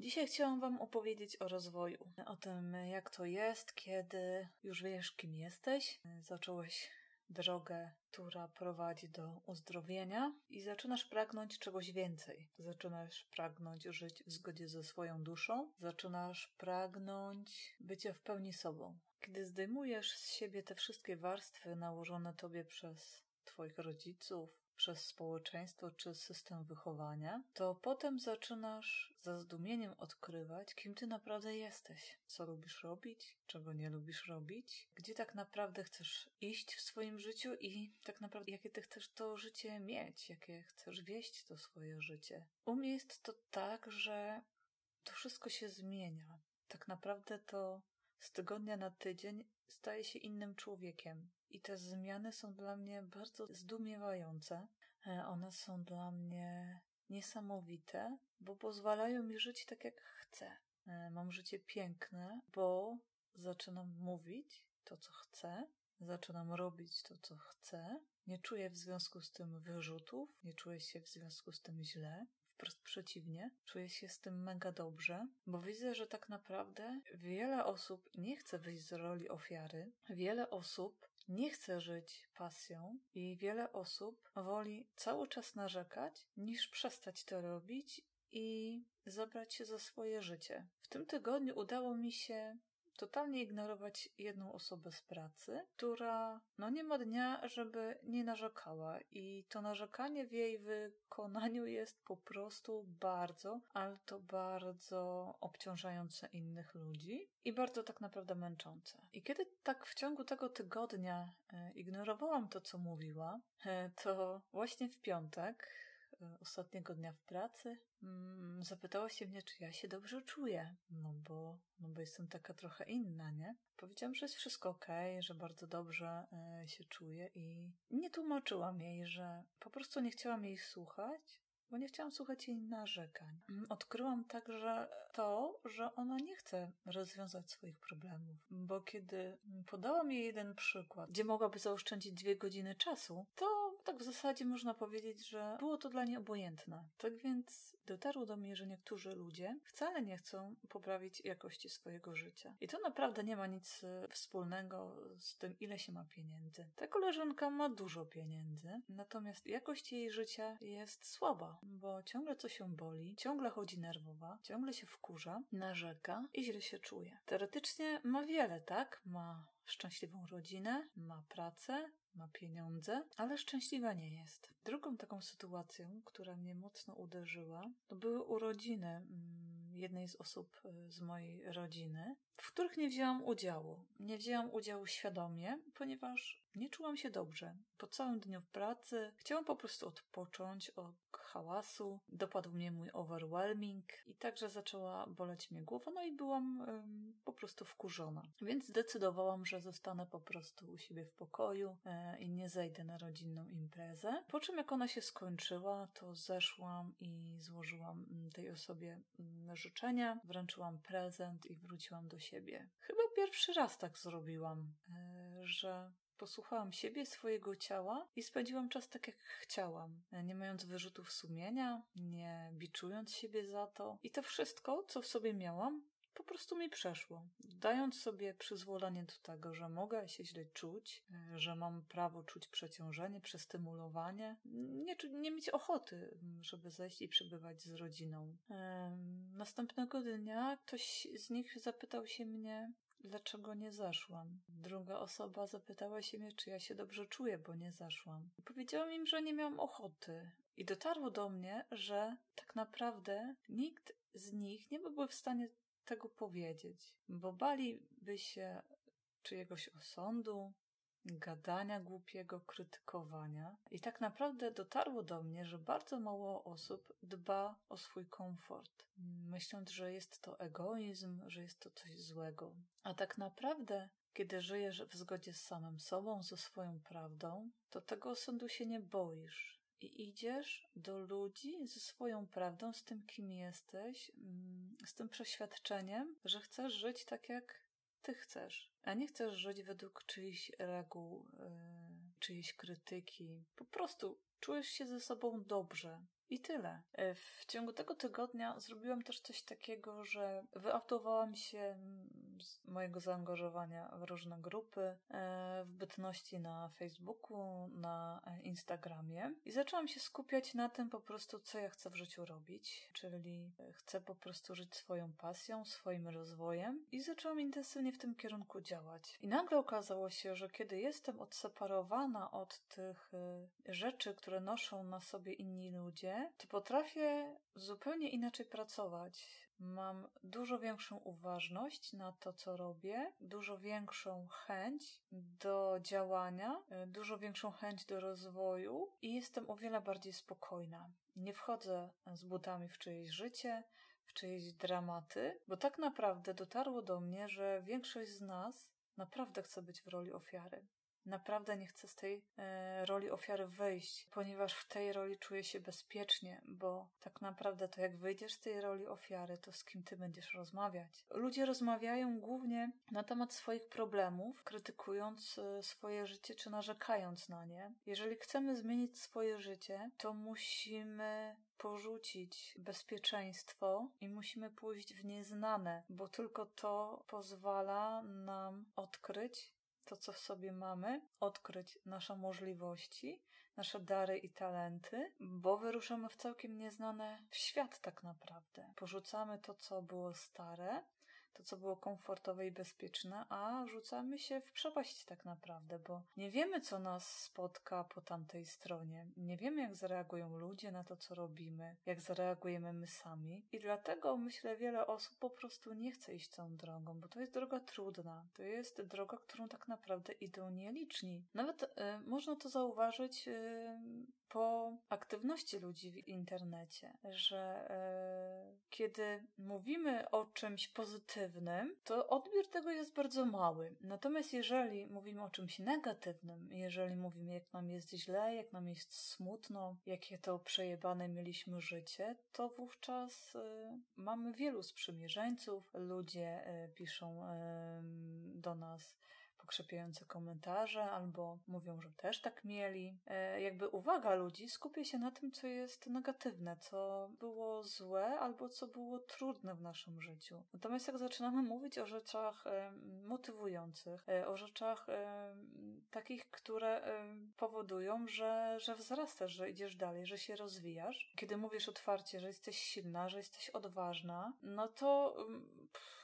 Dzisiaj chciałam Wam opowiedzieć o rozwoju. O tym, jak to jest, kiedy już wiesz, kim jesteś, zacząłeś drogę, która prowadzi do uzdrowienia i zaczynasz pragnąć czegoś więcej. Zaczynasz pragnąć żyć w zgodzie ze swoją duszą, zaczynasz pragnąć bycia w pełni sobą. Kiedy zdejmujesz z siebie te wszystkie warstwy nałożone tobie przez Twoich rodziców, przez społeczeństwo czy system wychowania, to potem zaczynasz ze zdumieniem odkrywać, kim ty naprawdę jesteś, co lubisz robić, czego nie lubisz robić, gdzie tak naprawdę chcesz iść w swoim życiu i tak naprawdę jakie ty chcesz to życie mieć, jakie chcesz wieść to swoje życie. U mnie jest to tak, że to wszystko się zmienia. Tak naprawdę to z tygodnia na tydzień staje się innym człowiekiem. I te zmiany są dla mnie bardzo zdumiewające. E, one są dla mnie niesamowite, bo pozwalają mi żyć tak, jak chcę. E, mam życie piękne, bo zaczynam mówić to, co chcę, zaczynam robić to, co chcę. Nie czuję w związku z tym wyrzutów, nie czuję się w związku z tym źle. Wprost przeciwnie, czuję się z tym mega dobrze, bo widzę, że tak naprawdę wiele osób nie chce wyjść z roli ofiary. Wiele osób nie chce żyć pasją i wiele osób woli cały czas narzekać, niż przestać to robić i zabrać się za swoje życie. W tym tygodniu udało mi się totalnie ignorować jedną osobę z pracy, która no nie ma dnia, żeby nie narzekała i to narzekanie w jej wykonaniu jest po prostu bardzo, ale to bardzo obciążające innych ludzi i bardzo tak naprawdę męczące. I kiedy tak w ciągu tego tygodnia e, ignorowałam to, co mówiła, e, to właśnie w piątek ostatniego dnia w pracy Mm, zapytała się mnie, czy ja się dobrze czuję, no bo, no bo jestem taka trochę inna, nie? Powiedziałam, że jest wszystko okay, że bardzo dobrze y, się czuję i nie tłumaczyłam jej, że po prostu nie chciałam jej słuchać, bo nie chciałam słuchać jej narzekań. Mm, odkryłam także to, że ona nie chce rozwiązać swoich problemów, bo kiedy podałam jej jeden przykład, gdzie mogłaby zaoszczędzić dwie godziny czasu, to tak w zasadzie można powiedzieć, że było to dla niej obojętne. Tak więc dotarło do mnie, że niektórzy ludzie wcale nie chcą poprawić jakości swojego życia. I to naprawdę nie ma nic e, wspólnego z tym, ile się ma pieniędzy. Ta koleżanka ma dużo pieniędzy, natomiast jakość jej życia jest słaba bo ciągle coś się boli, ciągle chodzi nerwowa, ciągle się wkurza, narzeka i źle się czuje. Teoretycznie ma wiele, tak? Ma szczęśliwą rodzinę, ma pracę, ma pieniądze, ale szczęśliwa nie jest. Drugą taką sytuacją, która mnie mocno uderzyła, to były urodziny mm, jednej z osób y, z mojej rodziny, w których nie wzięłam udziału. Nie wzięłam udziału świadomie, ponieważ nie czułam się dobrze. Po całym dniu pracy chciałam po prostu odpocząć od hałasu, dopadł mnie mój overwhelming i także zaczęła boleć mnie głowa, no i byłam ym, po prostu wkurzona. Więc zdecydowałam, że zostanę po prostu u siebie w pokoju yy, i nie zejdę na rodzinną imprezę. Po czym jak ona się skończyła, to zeszłam i złożyłam tej osobie życzenia, wręczyłam prezent i wróciłam do siebie. Chyba pierwszy raz tak zrobiłam, yy, że Posłuchałam siebie, swojego ciała i spędziłam czas tak, jak chciałam, nie mając wyrzutów sumienia, nie biczując siebie za to. I to wszystko, co w sobie miałam, po prostu mi przeszło. Dając sobie przyzwolenie do tego, że mogę się źle czuć, że mam prawo czuć przeciążenie, przestymulowanie, nie, nie mieć ochoty, żeby zejść i przebywać z rodziną. Następnego dnia ktoś z nich zapytał się mnie, dlaczego nie zaszłam. Druga osoba zapytała się mnie, czy ja się dobrze czuję, bo nie zaszłam. Powiedziałam im, że nie miałam ochoty. I dotarło do mnie, że tak naprawdę nikt z nich nie byłby w stanie tego powiedzieć, bo baliby się czyjegoś osądu, gadania głupiego, krytykowania. I tak naprawdę dotarło do mnie, że bardzo mało osób dba o swój komfort, myśląc, że jest to egoizm, że jest to coś złego. A tak naprawdę, kiedy żyjesz w zgodzie z samym sobą, ze swoją prawdą, to tego osądu się nie boisz. I idziesz do ludzi ze swoją prawdą, z tym, kim jesteś, z tym przeświadczeniem, że chcesz żyć tak, jak ty chcesz, a nie chcesz żyć według czyichś reguł, yy, czyjejś krytyki. Po prostu czujesz się ze sobą dobrze. I tyle. E, w ciągu tego tygodnia zrobiłam też coś takiego, że wyautowałam się z mojego zaangażowania w różne grupy, e, w bytności na Facebooku, na Instagramie. I zaczęłam się skupiać na tym po prostu, co ja chcę w życiu robić, czyli chcę po prostu żyć swoją pasją, swoim rozwojem. I zaczęłam intensywnie w tym kierunku działać. I nagle okazało się, że kiedy jestem odseparowana od tych e, rzeczy, które noszą na sobie inni ludzie, to potrafię zupełnie inaczej pracować. Mam dużo większą uważność na to, co robię, dużo większą chęć do działania, e, dużo większą chęć do rozwoju i jestem o wiele bardziej spokojna. Nie wchodzę z butami w czyjeś życie, w czyjeś dramaty, bo tak naprawdę dotarło do mnie, że większość z nas naprawdę chce być w roli ofiary naprawdę nie chcę z tej e, roli ofiary wyjść, ponieważ w tej roli czuję się bezpiecznie, bo tak naprawdę to jak wyjdziesz z tej roli ofiary, to z kim ty będziesz rozmawiać. Ludzie rozmawiają głównie na temat swoich problemów, krytykując e, swoje życie czy narzekając na nie. Jeżeli chcemy zmienić swoje życie, to musimy porzucić bezpieczeństwo i musimy pójść w nieznane, bo tylko to pozwala nam odkryć to, co w sobie mamy, odkryć nasze możliwości, nasze dary i talenty, bo wyruszamy w całkiem nieznane w świat tak naprawdę. Porzucamy to, co było stare, to, co było komfortowe i bezpieczne, a rzucamy się w przepaść tak naprawdę, bo nie wiemy, co nas spotka po tamtej stronie. Nie wiemy, jak zareagują ludzie na to, co robimy, jak zareagujemy my sami. I dlatego myślę, wiele osób po prostu nie chce iść tą drogą, bo to jest droga trudna. To jest droga, którą tak naprawdę idą nieliczni. Nawet y, można to zauważyć y, po aktywności ludzi w internecie, że e, kiedy mówimy o czymś pozytywnym, to odbiór tego jest bardzo mały. Natomiast jeżeli mówimy o czymś negatywnym, jeżeli mówimy, jak nam jest źle, jak nam jest smutno, jakie to przejebane mieliśmy życie, to wówczas e, mamy wielu sprzymierzeńców. Ludzie e, piszą do nas pokrzepiające komentarze albo mówią, że też tak mieli. E, jakby uwaga ludzi skupia się na tym, co jest negatywne, co było złe albo co było trudne w naszym życiu. Natomiast jak zaczynamy mówić o rzeczach e, motywujących, e, o rzeczach takich, które powodują, że, że wzrastasz, że idziesz dalej, że się rozwijasz, kiedy mówisz otwarcie, że jesteś silna, że jesteś odważna, no to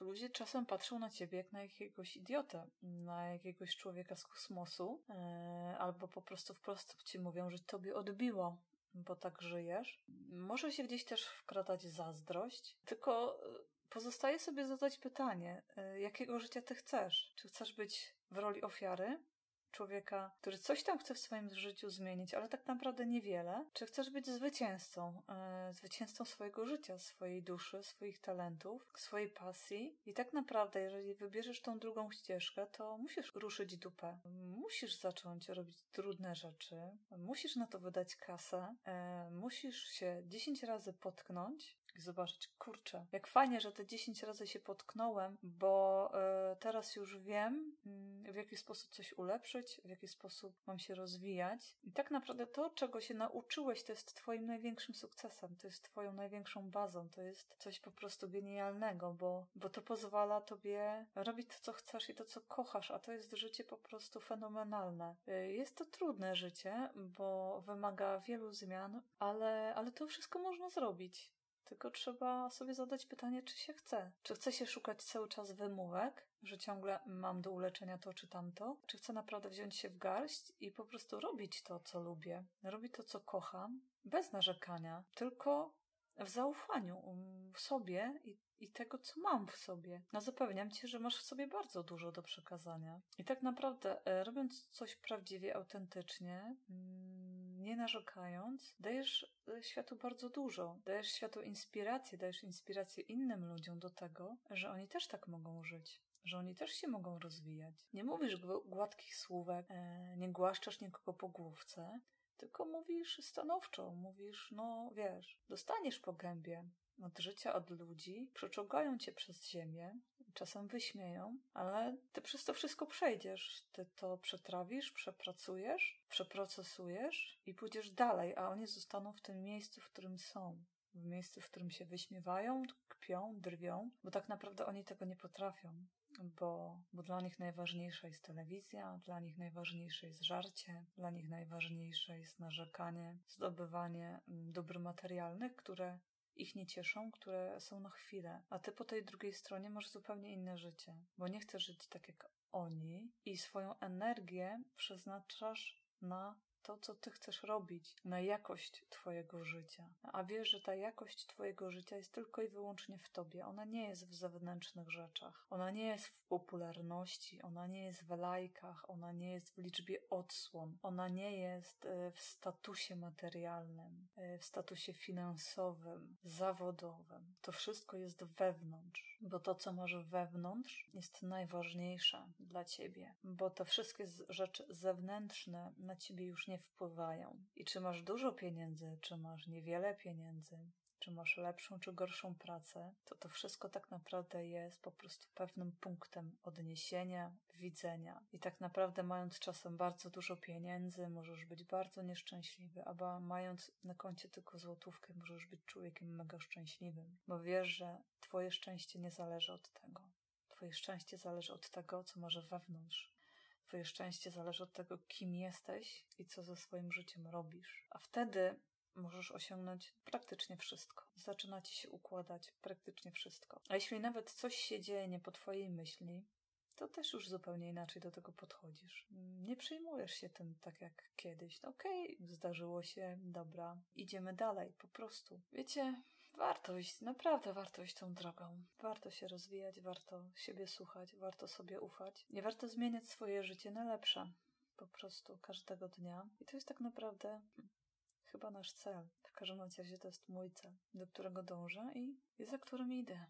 ludzie czasem patrzą na ciebie jak na jakiegoś idiotę, na jakiegoś człowieka z kosmosu, e, albo po prostu wprost ci mówią, że tobie odbiło, bo tak żyjesz. Może się gdzieś też wkradać zazdrość, tylko e, pozostaje sobie zadać pytanie, e, jakiego życia ty chcesz? Czy chcesz być w roli ofiary, człowieka, który coś tam chce w swoim życiu zmienić, ale tak naprawdę niewiele? Czy chcesz być zwycięzcą, e, zwycięzcą swojego życia, swojej duszy, swoich talentów, swojej pasji? I tak naprawdę, jeżeli wybierzesz tą drugą ścieżkę, to musisz ruszyć dupę. Musisz zacząć robić trudne rzeczy, musisz na to wydać kasę, e, musisz się 10 razy potknąć, i zobaczyć, kurczę, jak fajnie, że te 10 razy się potknąłem, bo y, teraz już wiem, y, w jaki sposób coś ulepszyć, w jaki sposób mam się rozwijać. I tak naprawdę to, czego się nauczyłeś, to jest Twoim największym sukcesem, to jest Twoją największą bazą, to jest coś po prostu genialnego, bo, bo to pozwala Tobie robić to, co chcesz i to, co kochasz, a to jest życie po prostu fenomenalne. Y, jest to trudne życie, bo wymaga wielu zmian, ale, ale to wszystko można zrobić. Tylko trzeba sobie zadać pytanie, czy się chce. Czy chce się szukać cały czas wymówek, że ciągle mam do uleczenia to czy tamto? Czy chcę naprawdę wziąć się w garść i po prostu robić to, co lubię, robić to, co kocham, bez narzekania, tylko w zaufaniu w sobie i, i tego, co mam w sobie. No zapewniam cię, że masz w sobie bardzo dużo do przekazania. I tak naprawdę, e, robiąc coś prawdziwie, autentycznie, mm, nie narzekając, dajesz e, światu bardzo dużo. Dajesz światu inspirację, dajesz inspirację innym ludziom do tego, że oni też tak mogą żyć że oni też się mogą rozwijać. Nie mówisz gładkich słówek, e, nie głaszczasz nikogo po główce, tylko mówisz stanowczo, mówisz, no wiesz, dostaniesz po gębie od życia, od ludzi, przeczołgają cię przez ziemię, czasem wyśmieją, ale ty przez to wszystko przejdziesz. Ty to przetrawisz, przepracujesz, przeprocesujesz i pójdziesz dalej, a oni zostaną w tym miejscu, w którym są. W miejscu, w którym się wyśmiewają, kpią, drwią, bo tak naprawdę oni tego nie potrafią bo, bo dla nich najważniejsza jest telewizja, dla nich najważniejsze jest żarcie, dla nich najważniejsze jest narzekanie, zdobywanie mm, dóbr materialnych, które ich nie cieszą, które są na chwilę. A ty po tej drugiej stronie masz zupełnie inne życie, bo nie chcesz żyć tak jak oni i swoją energię przeznaczasz na to, co ty chcesz robić, na jakość twojego życia. A wiesz, że ta jakość twojego życia jest tylko i wyłącznie w tobie. Ona nie jest w zewnętrznych rzeczach. Ona nie jest w popularności, ona nie jest w lajkach, ona nie jest w liczbie odsłon, ona nie jest e, w statusie materialnym, e, w statusie finansowym, zawodowym. To wszystko jest wewnątrz, bo to, co masz wewnątrz, jest najważniejsze dla ciebie, bo te wszystkie rzeczy zewnętrzne na ciebie już nie wpływają. I czy masz dużo pieniędzy, czy masz niewiele pieniędzy, czy masz lepszą czy gorszą pracę, to to wszystko tak naprawdę jest po prostu pewnym punktem odniesienia, widzenia. I tak naprawdę mając czasem bardzo dużo pieniędzy, możesz być bardzo nieszczęśliwy, albo mając na koncie tylko złotówkę, możesz być człowiekiem mega szczęśliwym, bo wiesz, że twoje szczęście nie zależy od tego. Twoje szczęście zależy od tego, co może wewnątrz. Twoje szczęście zależy od tego, kim jesteś i co ze swoim życiem robisz. A wtedy możesz osiągnąć praktycznie wszystko. Zaczyna ci się układać praktycznie wszystko. A jeśli nawet coś się dzieje nie po twojej myśli, to też już zupełnie inaczej do tego podchodzisz. Nie przejmujesz się tym tak jak kiedyś. No okej, okay, zdarzyło się, dobra, idziemy dalej, po prostu. Wiecie, warto iść, naprawdę warto iść tą drogą. Warto się rozwijać, warto siebie słuchać, warto sobie ufać. Nie warto zmieniać swoje życie na lepsze. Po prostu każdego dnia. I to jest tak naprawdę chyba nasz cel. W każdym razie to jest mój cel, do którego dążę i, za którym idę.